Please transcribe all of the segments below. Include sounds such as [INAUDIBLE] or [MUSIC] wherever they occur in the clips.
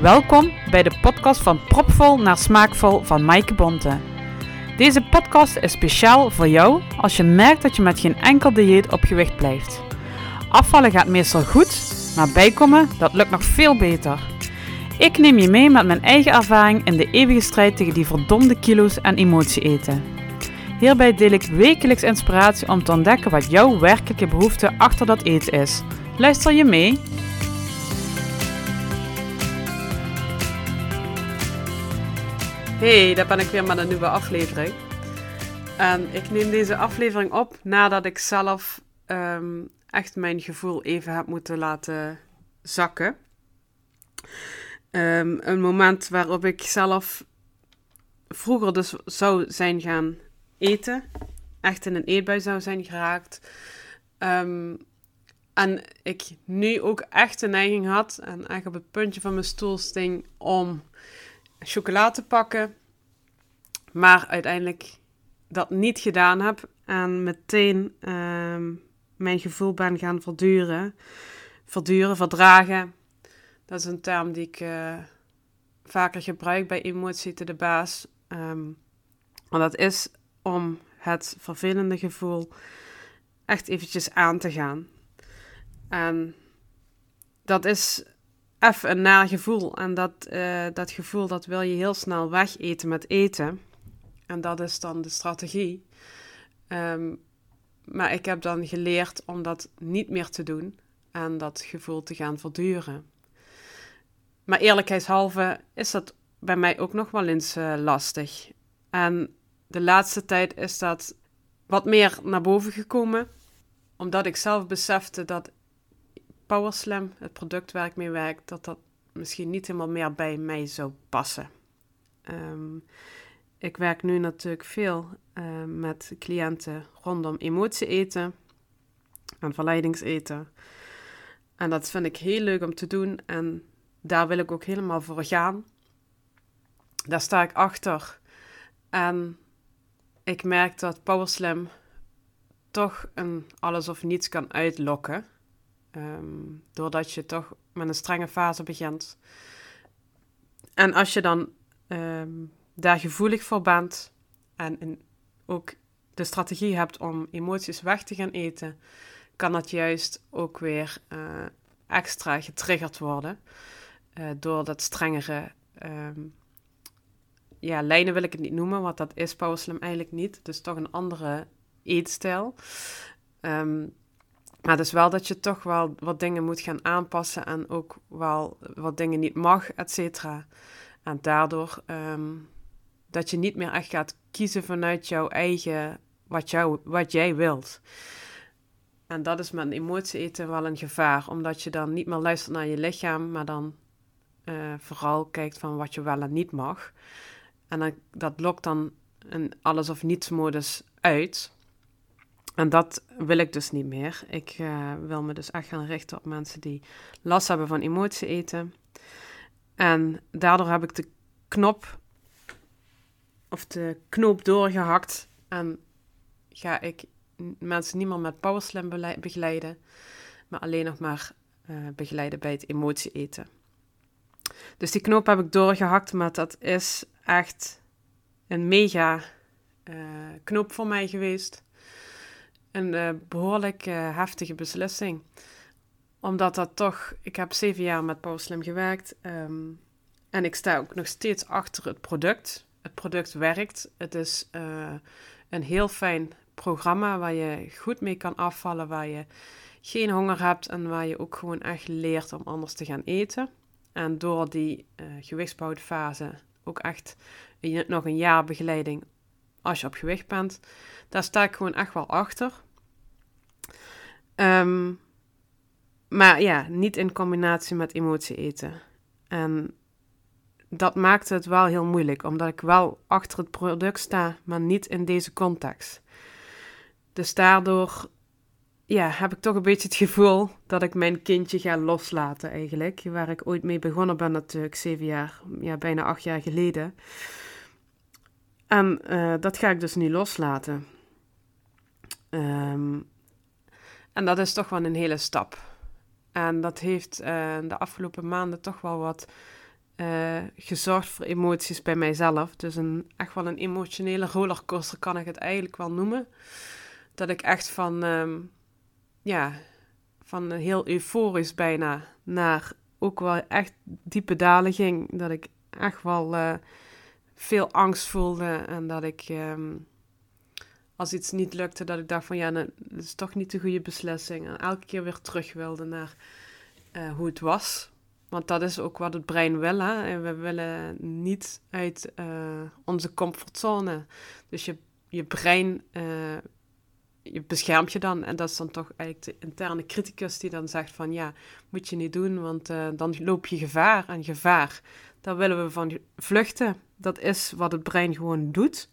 Welkom bij de podcast van Propvol naar Smaakvol van Maaike Bonte. Deze podcast is speciaal voor jou als je merkt dat je met geen enkel dieet op gewicht blijft. Afvallen gaat meestal goed, maar bijkomen, dat lukt nog veel beter. Ik neem je mee met mijn eigen ervaring in de eeuwige strijd tegen die verdomde kilo's en emotie eten. Hierbij deel ik wekelijks inspiratie om te ontdekken wat jouw werkelijke behoefte achter dat eten is. Luister je mee? Hey, daar ben ik weer met een nieuwe aflevering. En ik neem deze aflevering op nadat ik zelf ehm, echt mijn gevoel even heb moeten laten zakken. Ehm, een moment waarop ik zelf vroeger dus zou zijn gaan eten. Echt in een eetbui zou zijn geraakt. Ehm, en ik nu ook echt de neiging had en echt op het puntje van mijn stoel sting om chocolade pakken. Maar uiteindelijk dat niet gedaan heb en meteen ehm, mijn gevoel ben gaan verduren. Verduren, verdragen. Dat is een term die ik uh, vaker gebruik bij emotie te de baas. Um, dat is om het vervelende gevoel echt eventjes aan te gaan. En dat is even een naar gevoel. En dat, uh, dat gevoel dat wil je heel snel wegeten met eten. En dat is dan de strategie. Um, maar ik heb dan geleerd om dat niet meer te doen en dat gevoel te gaan verduren. Maar eerlijkheidshalve is dat bij mij ook nog wel eens uh, lastig. En de laatste tijd is dat wat meer naar boven gekomen, omdat ik zelf besefte dat PowerSlam, het product waar ik mee werk, dat dat misschien niet helemaal meer bij mij zou passen. Um, ik werk nu natuurlijk veel uh, met cliënten rondom emotie eten en verleidingseten. En dat vind ik heel leuk om te doen en daar wil ik ook helemaal voor gaan. Daar sta ik achter. En ik merk dat PowerSlam toch een alles of niets kan uitlokken. Um, doordat je toch met een strenge fase begint. En als je dan um, daar gevoelig voor bent en, ook de strategie hebt om emoties weg te gaan eten, kan dat juist ook weer uh, extra getriggerd worden uh, door dat strengere. Um, ja, lijnen wil ik het niet noemen, want dat is Powerslam eigenlijk niet. Dus toch een andere eetstijl. Um, maar dus wel dat je toch wel wat dingen moet gaan aanpassen en ook wel wat dingen niet mag, et cetera. En daardoor um, dat je niet meer echt gaat kiezen vanuit jouw eigen, wat, jou, wat jij wilt. En dat is met een emotie eten wel een gevaar, omdat je dan niet meer luistert naar je lichaam, maar dan uh, vooral kijkt van wat je wel en niet mag. En dan, dat lokt dan een alles of niets modus uit. En dat wil ik dus niet meer. Ik uh, wil me dus echt gaan richten op mensen die last hebben van emotie eten. En daardoor heb ik de knop of de knoop doorgehakt en ga ik mensen niet meer met powerslam begeleiden, maar alleen nog maar uh, begeleiden bij het emotie eten. Dus die knoop heb ik doorgehakt, maar dat is echt een mega uh, knoop voor mij geweest. Een uh, behoorlijk heftige beslissing. Omdat dat toch, ik heb zeven jaar met Powerslam gewerkt um, en ik sta ook nog steeds achter het product het product werkt. Het is uh, een heel fijn programma waar je goed mee kan afvallen, waar je geen honger hebt en waar je ook gewoon echt leert om anders te gaan eten. En door die gewichtsbouwfase ook echt nog een jaar begeleiding als je op gewicht bent, daar sta ik gewoon echt wel achter. Um, maar ja, niet in combinatie met emotie eten. En dat maakt het wel heel moeilijk, omdat ik wel achter het product sta, maar niet in deze context. Dus daardoor ja, heb ik toch een beetje het gevoel dat ik mijn kindje ga loslaten eigenlijk. Waar ik ooit mee begonnen ben natuurlijk, zeven jaar, ja, bijna acht jaar geleden. En uh, dat ga ik dus nu loslaten. Um, en dat is toch wel een hele stap. En dat heeft uh, de afgelopen maanden toch wel wat uh, gezorgd voor emoties bij mijzelf. Dus een, echt wel een emotionele rollercoaster kan ik het eigenlijk wel noemen. Dat ik echt van, ehm, ja, van heel euforisch bijna naar ook wel echt diepe dalen ging. Dat ik echt wel uh, veel angst voelde en dat ik um, als iets niet lukte, dat ik dacht van ja, dat is toch niet de goede beslissing. En elke keer weer terug wilde naar uh, hoe het was. Want dat is ook wat het brein wil. Hè? En we willen niet uit uh, onze comfortzone. Dus je, je brein uh, je beschermt je dan. En dat is dan toch eigenlijk de interne criticus die dan zegt van ja, moet je niet doen, want dan loop je gevaar. En gevaar, daar willen we van vluchten. Dat is wat het brein gewoon doet.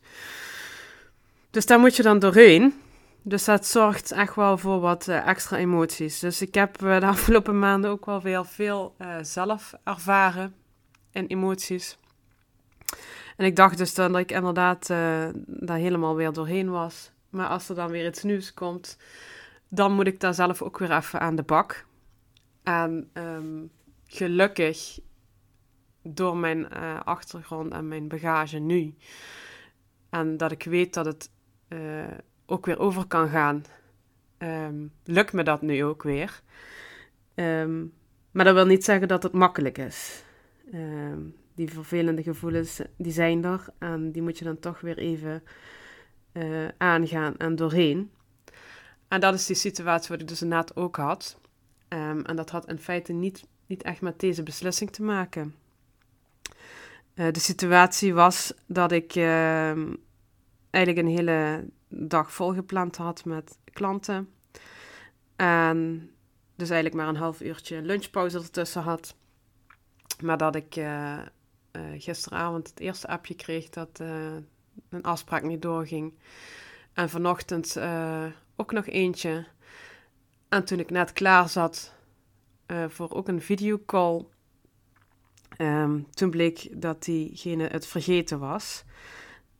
Dus daar moet je dan doorheen. Dus dat zorgt echt wel voor wat uh, extra emoties. Dus ik heb uh, de [LAUGHS] afgelopen maanden ook wel weer veel uh, zelf ervaren in emoties. En ik dacht dus dan dat ik inderdaad daar helemaal weer doorheen was. Maar als er dan weer iets nieuws komt, dan moet ik daar zelf ook weer even aan de bak. En um, gelukkig, door mijn achtergrond en mijn bagage nu, en dat ik weet dat het ook weer over kan gaan, um, lukt me dat nu ook weer. Um, maar dat wil niet zeggen dat het makkelijk is. Um, die vervelende gevoelens, die zijn er. En die moet je dan toch weer even uh, aangaan en doorheen. En dat is die situatie wat ik dus inderdaad ook had. en dat had in feite niet, niet echt met deze beslissing te maken. Uh, de situatie was dat ik eigenlijk een hele dag volgepland had met klanten. En dus eigenlijk maar een half uurtje lunchpauze ertussen had. Maar dat ik uh, uh, gisteravond het eerste appje kreeg dat uh, een afspraak niet doorging. En vanochtend ook nog eentje. En toen ik net klaar zat voor ook een videocall, um, toen bleek dat diegene het vergeten was.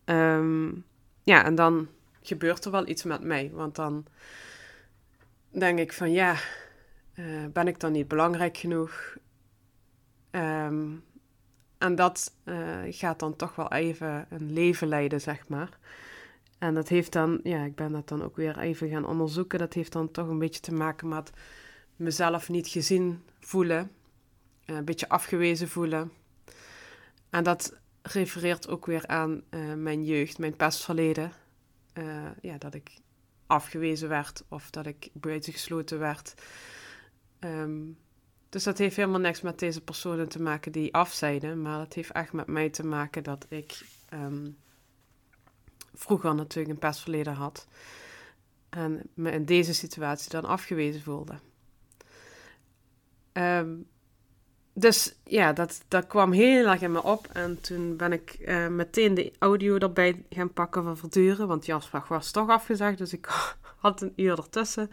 Um, ja, en dan gebeurt er wel iets met mij. Want dan denk ik van ja, uh, ben ik dan niet belangrijk genoeg? Um, en dat uh, gaat dan toch wel even een leven leiden, zeg maar. En dat heeft dan, ja, ik ben dat dan ook weer even gaan onderzoeken. Dat heeft dan toch een beetje te maken met mezelf niet gezien voelen. Uh, een beetje afgewezen voelen. En dat refereert ook weer aan uh, mijn jeugd, mijn pestverleden. Uh, ja, dat ik afgewezen werd of dat ik buitengesloten werd. Um, dus dat heeft helemaal niks met deze personen te maken die afzeiden, maar het heeft echt met mij te maken dat ik um, vroeger natuurlijk een pestverleden had en me in deze situatie dan afgewezen voelde. Um, dus ja, dat, dat kwam heel erg in me op. En toen ben ik uh, meteen de audio erbij gaan pakken van Verduren. Want afspraak was toch afgezegd, dus ik [LAUGHS] had een uur ertussen.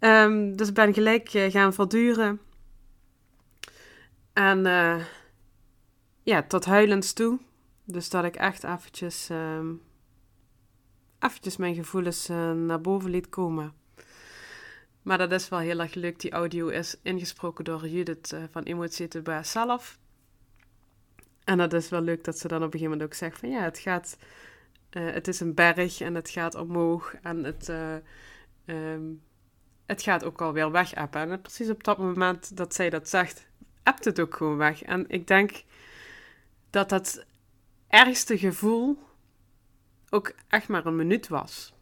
Um, dus ben gelijk uh, gaan verduren. En uh, ja, tot huilens toe. Dus dat ik echt eventjes, um, eventjes mijn gevoelens naar boven liet komen. Maar dat is wel heel erg leuk. Die audio is ingesproken door Judith uh, van Emotie bij zelf. En dat is wel leuk dat ze dan op een gegeven moment ook zegt van ja, het gaat... Uh, het is een berg en het gaat omhoog en het, uh, um, het gaat ook alweer weg appen. En precies op dat moment dat zij dat zegt, appt het ook gewoon weg. En ik denk dat dat ergste gevoel ook echt maar een minuut was.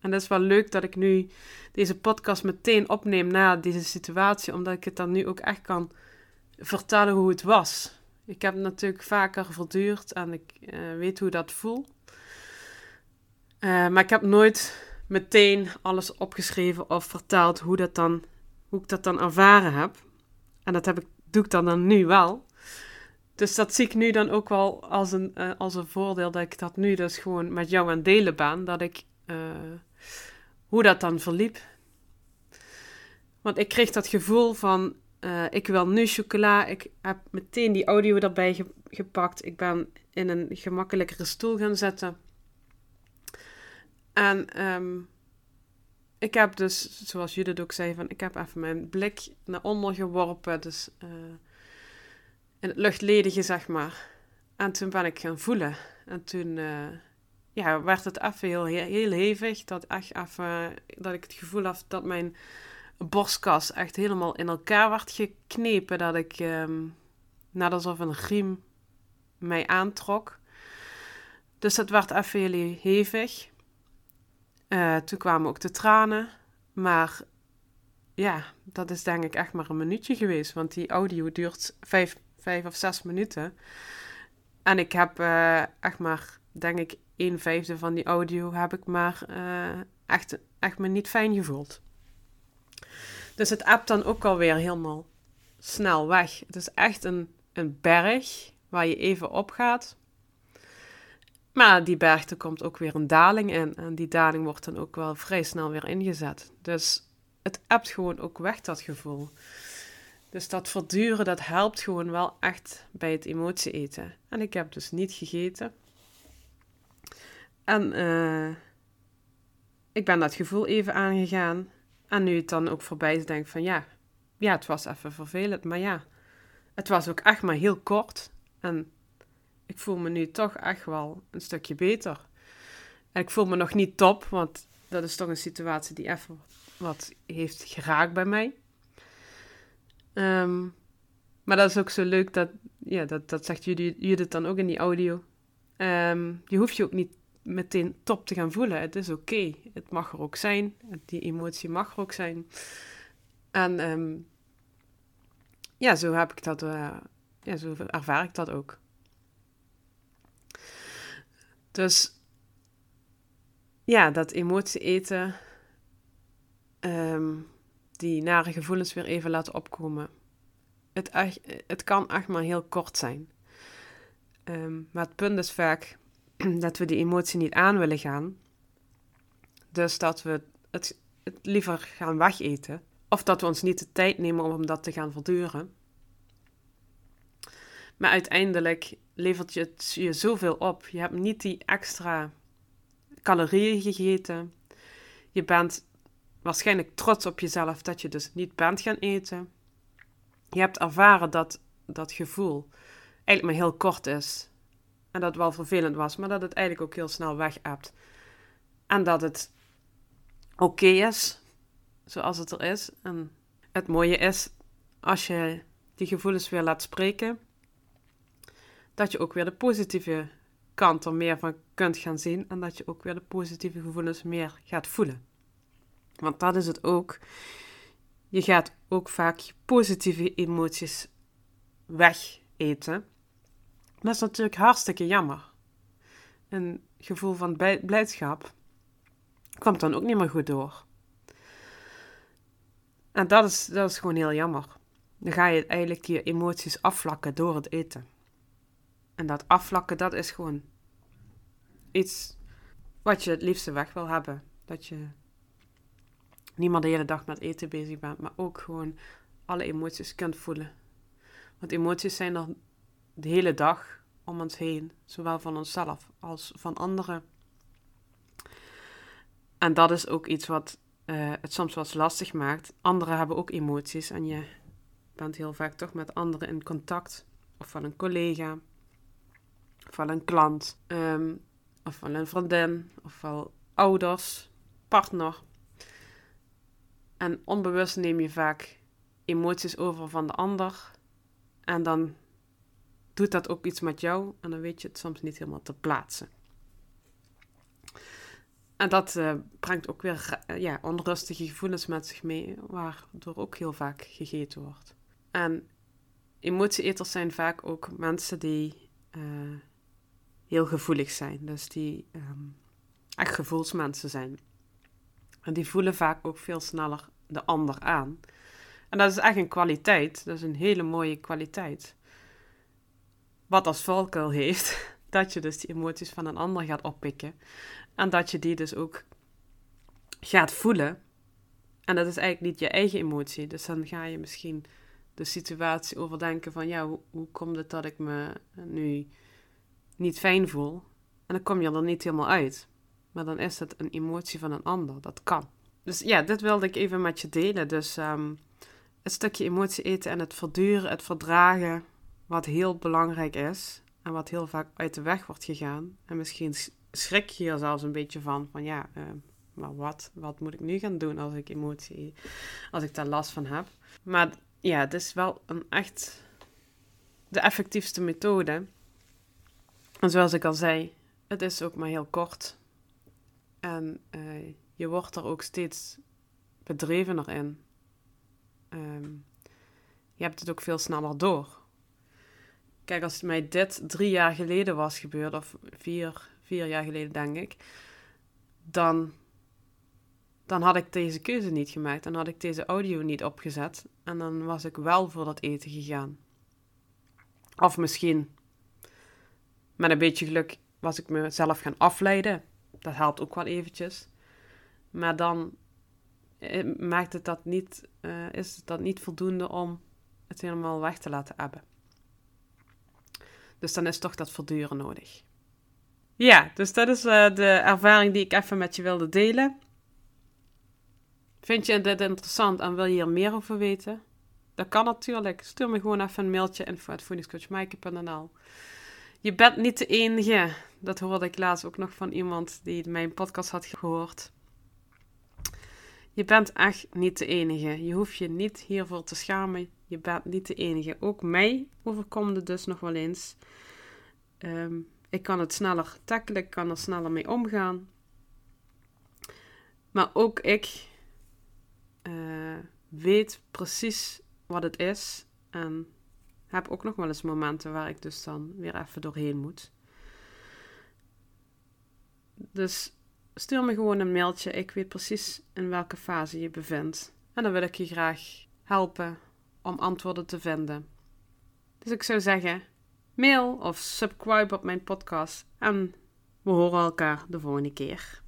En dat is wel leuk dat ik nu deze podcast meteen opneem na deze situatie, omdat ik het dan nu ook echt kan vertellen hoe het was. Ik heb het natuurlijk vaker verduurd en ik uh, weet hoe dat voelt. Uh, maar ik heb nooit meteen alles opgeschreven of verteld hoe, dat dan, hoe ik dat dan ervaren heb. En dat heb ik, doe ik dan, dan nu wel. Dus dat zie ik nu dan ook wel als een, uh, als een voordeel dat ik dat nu dus gewoon met jou aan delen ben. Dat ik hoe dat dan verliep. Want ik kreeg dat gevoel van, uh, ik wil nu chocola. Ik heb meteen die audio erbij gepakt. Ik ben in een gemakkelijkere stoel gaan zetten. En um, ik heb dus, zoals Judith ook zei, van, ik heb even mijn blik naar onder geworpen. Dus uh, in het luchtledige, zeg maar. En toen ben ik gaan voelen. En toen ja, werd het even heel, heel hevig. Dat, echt even, dat ik het gevoel had dat mijn borstkas echt helemaal in elkaar werd geknepen. Dat ik, um, net alsof een riem mij aantrok. Dus dat werd even heel hevig. Uh, toen kwamen ook de tranen. Maar ja, dat is denk ik echt maar een minuutje geweest. Want die audio duurt vijf, vijf of zes minuten. En ik heb uh, echt maar, denk ik, een vijfde van die audio heb ik maar uh, echt, echt me niet fijn gevoeld. Dus het app dan ook alweer helemaal snel weg. Het is echt een, een berg waar je even op gaat. Maar die berg, er komt ook weer een daling in. En die daling wordt dan ook wel vrij snel weer ingezet. Dus het appt gewoon ook weg, dat gevoel. Dus dat verduren, dat helpt gewoon wel echt bij het emotie eten. En ik heb dus niet gegeten. En uh, ik ben dat gevoel even aangegaan. En nu het dan ook voorbij is, denk ik van ja, ja, het was even vervelend. Maar ja, het was ook echt maar heel kort. En ik voel me nu toch echt wel een stukje beter. En ik voel me nog niet top, want dat is toch een situatie die even wat heeft geraakt bij mij. Um, maar dat is ook zo leuk dat, ja, dat, dat zegt Judith dan ook in die audio. Je hoeft je ook niet meteen top te gaan voelen. Het is oké. Het mag er ook zijn. Die emotie mag er ook zijn. En um, ja, zo heb ik dat, uh, ja, zo ervaar ik dat ook. Dus ja, dat emotie eten, um, die nare gevoelens weer even laten opkomen. Het, het kan echt maar heel kort zijn. Um, maar het punt is vaak [CLEARS THROAT] dat we die emotie niet aan willen gaan. Dus dat we het, het liever gaan wegeten. Of dat we ons niet de tijd nemen om dat te gaan verduren. Maar uiteindelijk levert je het je zoveel op. Je hebt niet die extra calorieën gegeten. Je bent waarschijnlijk trots op jezelf dat je dus niet bent gaan eten. Je hebt ervaren dat dat gevoel eigenlijk maar heel kort is. En dat het wel vervelend was, maar dat het eigenlijk ook heel snel weg hebt. En dat het oké is, zoals het er is. En het mooie is, als je die gevoelens weer laat spreken, dat je ook weer de positieve kant er meer van kunt gaan zien. En dat je ook weer de positieve gevoelens meer gaat voelen. Want dat is het ook. Je gaat ook vaak je positieve emoties wegeten. Dat is natuurlijk hartstikke jammer. Een gevoel van blijdschap komt dan ook niet meer goed door. En dat is, dat is gewoon heel jammer. Dan ga je eigenlijk je emoties afvlakken door het eten. En dat afvlakken, dat is gewoon iets wat je het liefste weg wil hebben. Dat je niet maar de hele dag met eten bezig bent, maar ook gewoon alle emoties kunt voelen. Want emoties zijn er de hele dag om ons heen, zowel van onszelf als van anderen. En dat is ook iets wat uh, het soms wat lastig maakt. Anderen hebben ook emoties en je bent heel vaak toch met anderen in contact. Of van een collega, of van een klant, um, of van een vriendin, of van ouders, partner. En onbewust neem je vaak emoties over van de ander. En dan doet dat ook iets met jou. En dan weet je het soms niet helemaal te plaatsen. En dat uh, brengt ook weer uh, ja, onrustige gevoelens met zich mee, waardoor ook heel vaak gegeten wordt. En emotieeters zijn vaak ook mensen die uh, heel gevoelig zijn. Dus die um, echt gevoelsmensen zijn. En die voelen vaak ook veel sneller de ander aan. En dat is echt een kwaliteit. Dat is een hele mooie kwaliteit. Wat als valkuil heeft, [LAUGHS] dat je dus die emoties van een ander gaat oppikken. En dat je die dus ook gaat voelen. En dat is eigenlijk niet je eigen emotie. Dus dan ga je misschien de situatie overdenken van ja, hoe, komt het dat ik me nu niet fijn voel? En dan kom je er niet helemaal uit. Maar dan is het een emotie van een ander. Dat kan. Dus ja, dit wilde ik even met je delen. Dus um, het stukje emotie eten en het verduren, het verdragen, wat heel belangrijk is en wat heel vaak uit de weg wordt gegaan. En misschien schrik je er zelfs een beetje van, van ja, uh, maar wat, wat moet ik nu gaan doen als ik emotie, als ik daar last van heb. Maar ja, het is wel een echt de effectiefste methode. En zoals ik al zei, het is ook maar heel kort. En uh, je wordt er ook steeds bedrevener in. Um, je hebt het ook veel sneller door. Kijk, als mij dit drie jaar geleden was gebeurd, of vier, vier jaar geleden denk ik, dan, dan had ik deze keuze niet gemaakt. Dan had ik deze audio niet opgezet. En dan was ik wel voor dat eten gegaan. Of misschien, met een beetje geluk, was ik mezelf gaan afleiden. Dat helpt ook wel eventjes. Maar dan eh, maakt het dat niet, uh, is dat niet voldoende om het helemaal weg te laten hebben. Dus dan is toch dat verduren nodig. Ja, dus dat is uh, de ervaring die ik even met je wilde delen. Vind je dit interessant en wil je hier meer over weten? Dat kan natuurlijk. Stuur me gewoon even een mailtje info.voedingscoachmaaike.nl Je bent niet de enige. Dat hoorde ik laatst ook nog van iemand die mijn podcast had gehoord. Je bent echt niet de enige. Je hoeft je niet hiervoor te schamen. Je bent niet de enige. Ook mij overkomt het dus nog wel eens. Ehm, ik kan het sneller tackelen, ik kan er sneller mee omgaan. Maar ook ik uh, weet precies wat het is. En heb ook nog wel eens momenten waar ik dus dan weer even doorheen moet. Dus stuur me gewoon een mailtje. Ik weet precies in welke fase je bevindt. En dan wil ik je graag helpen om antwoorden te vinden. Dus ik zou zeggen, mail of subscribe op mijn podcast en we horen elkaar de volgende keer.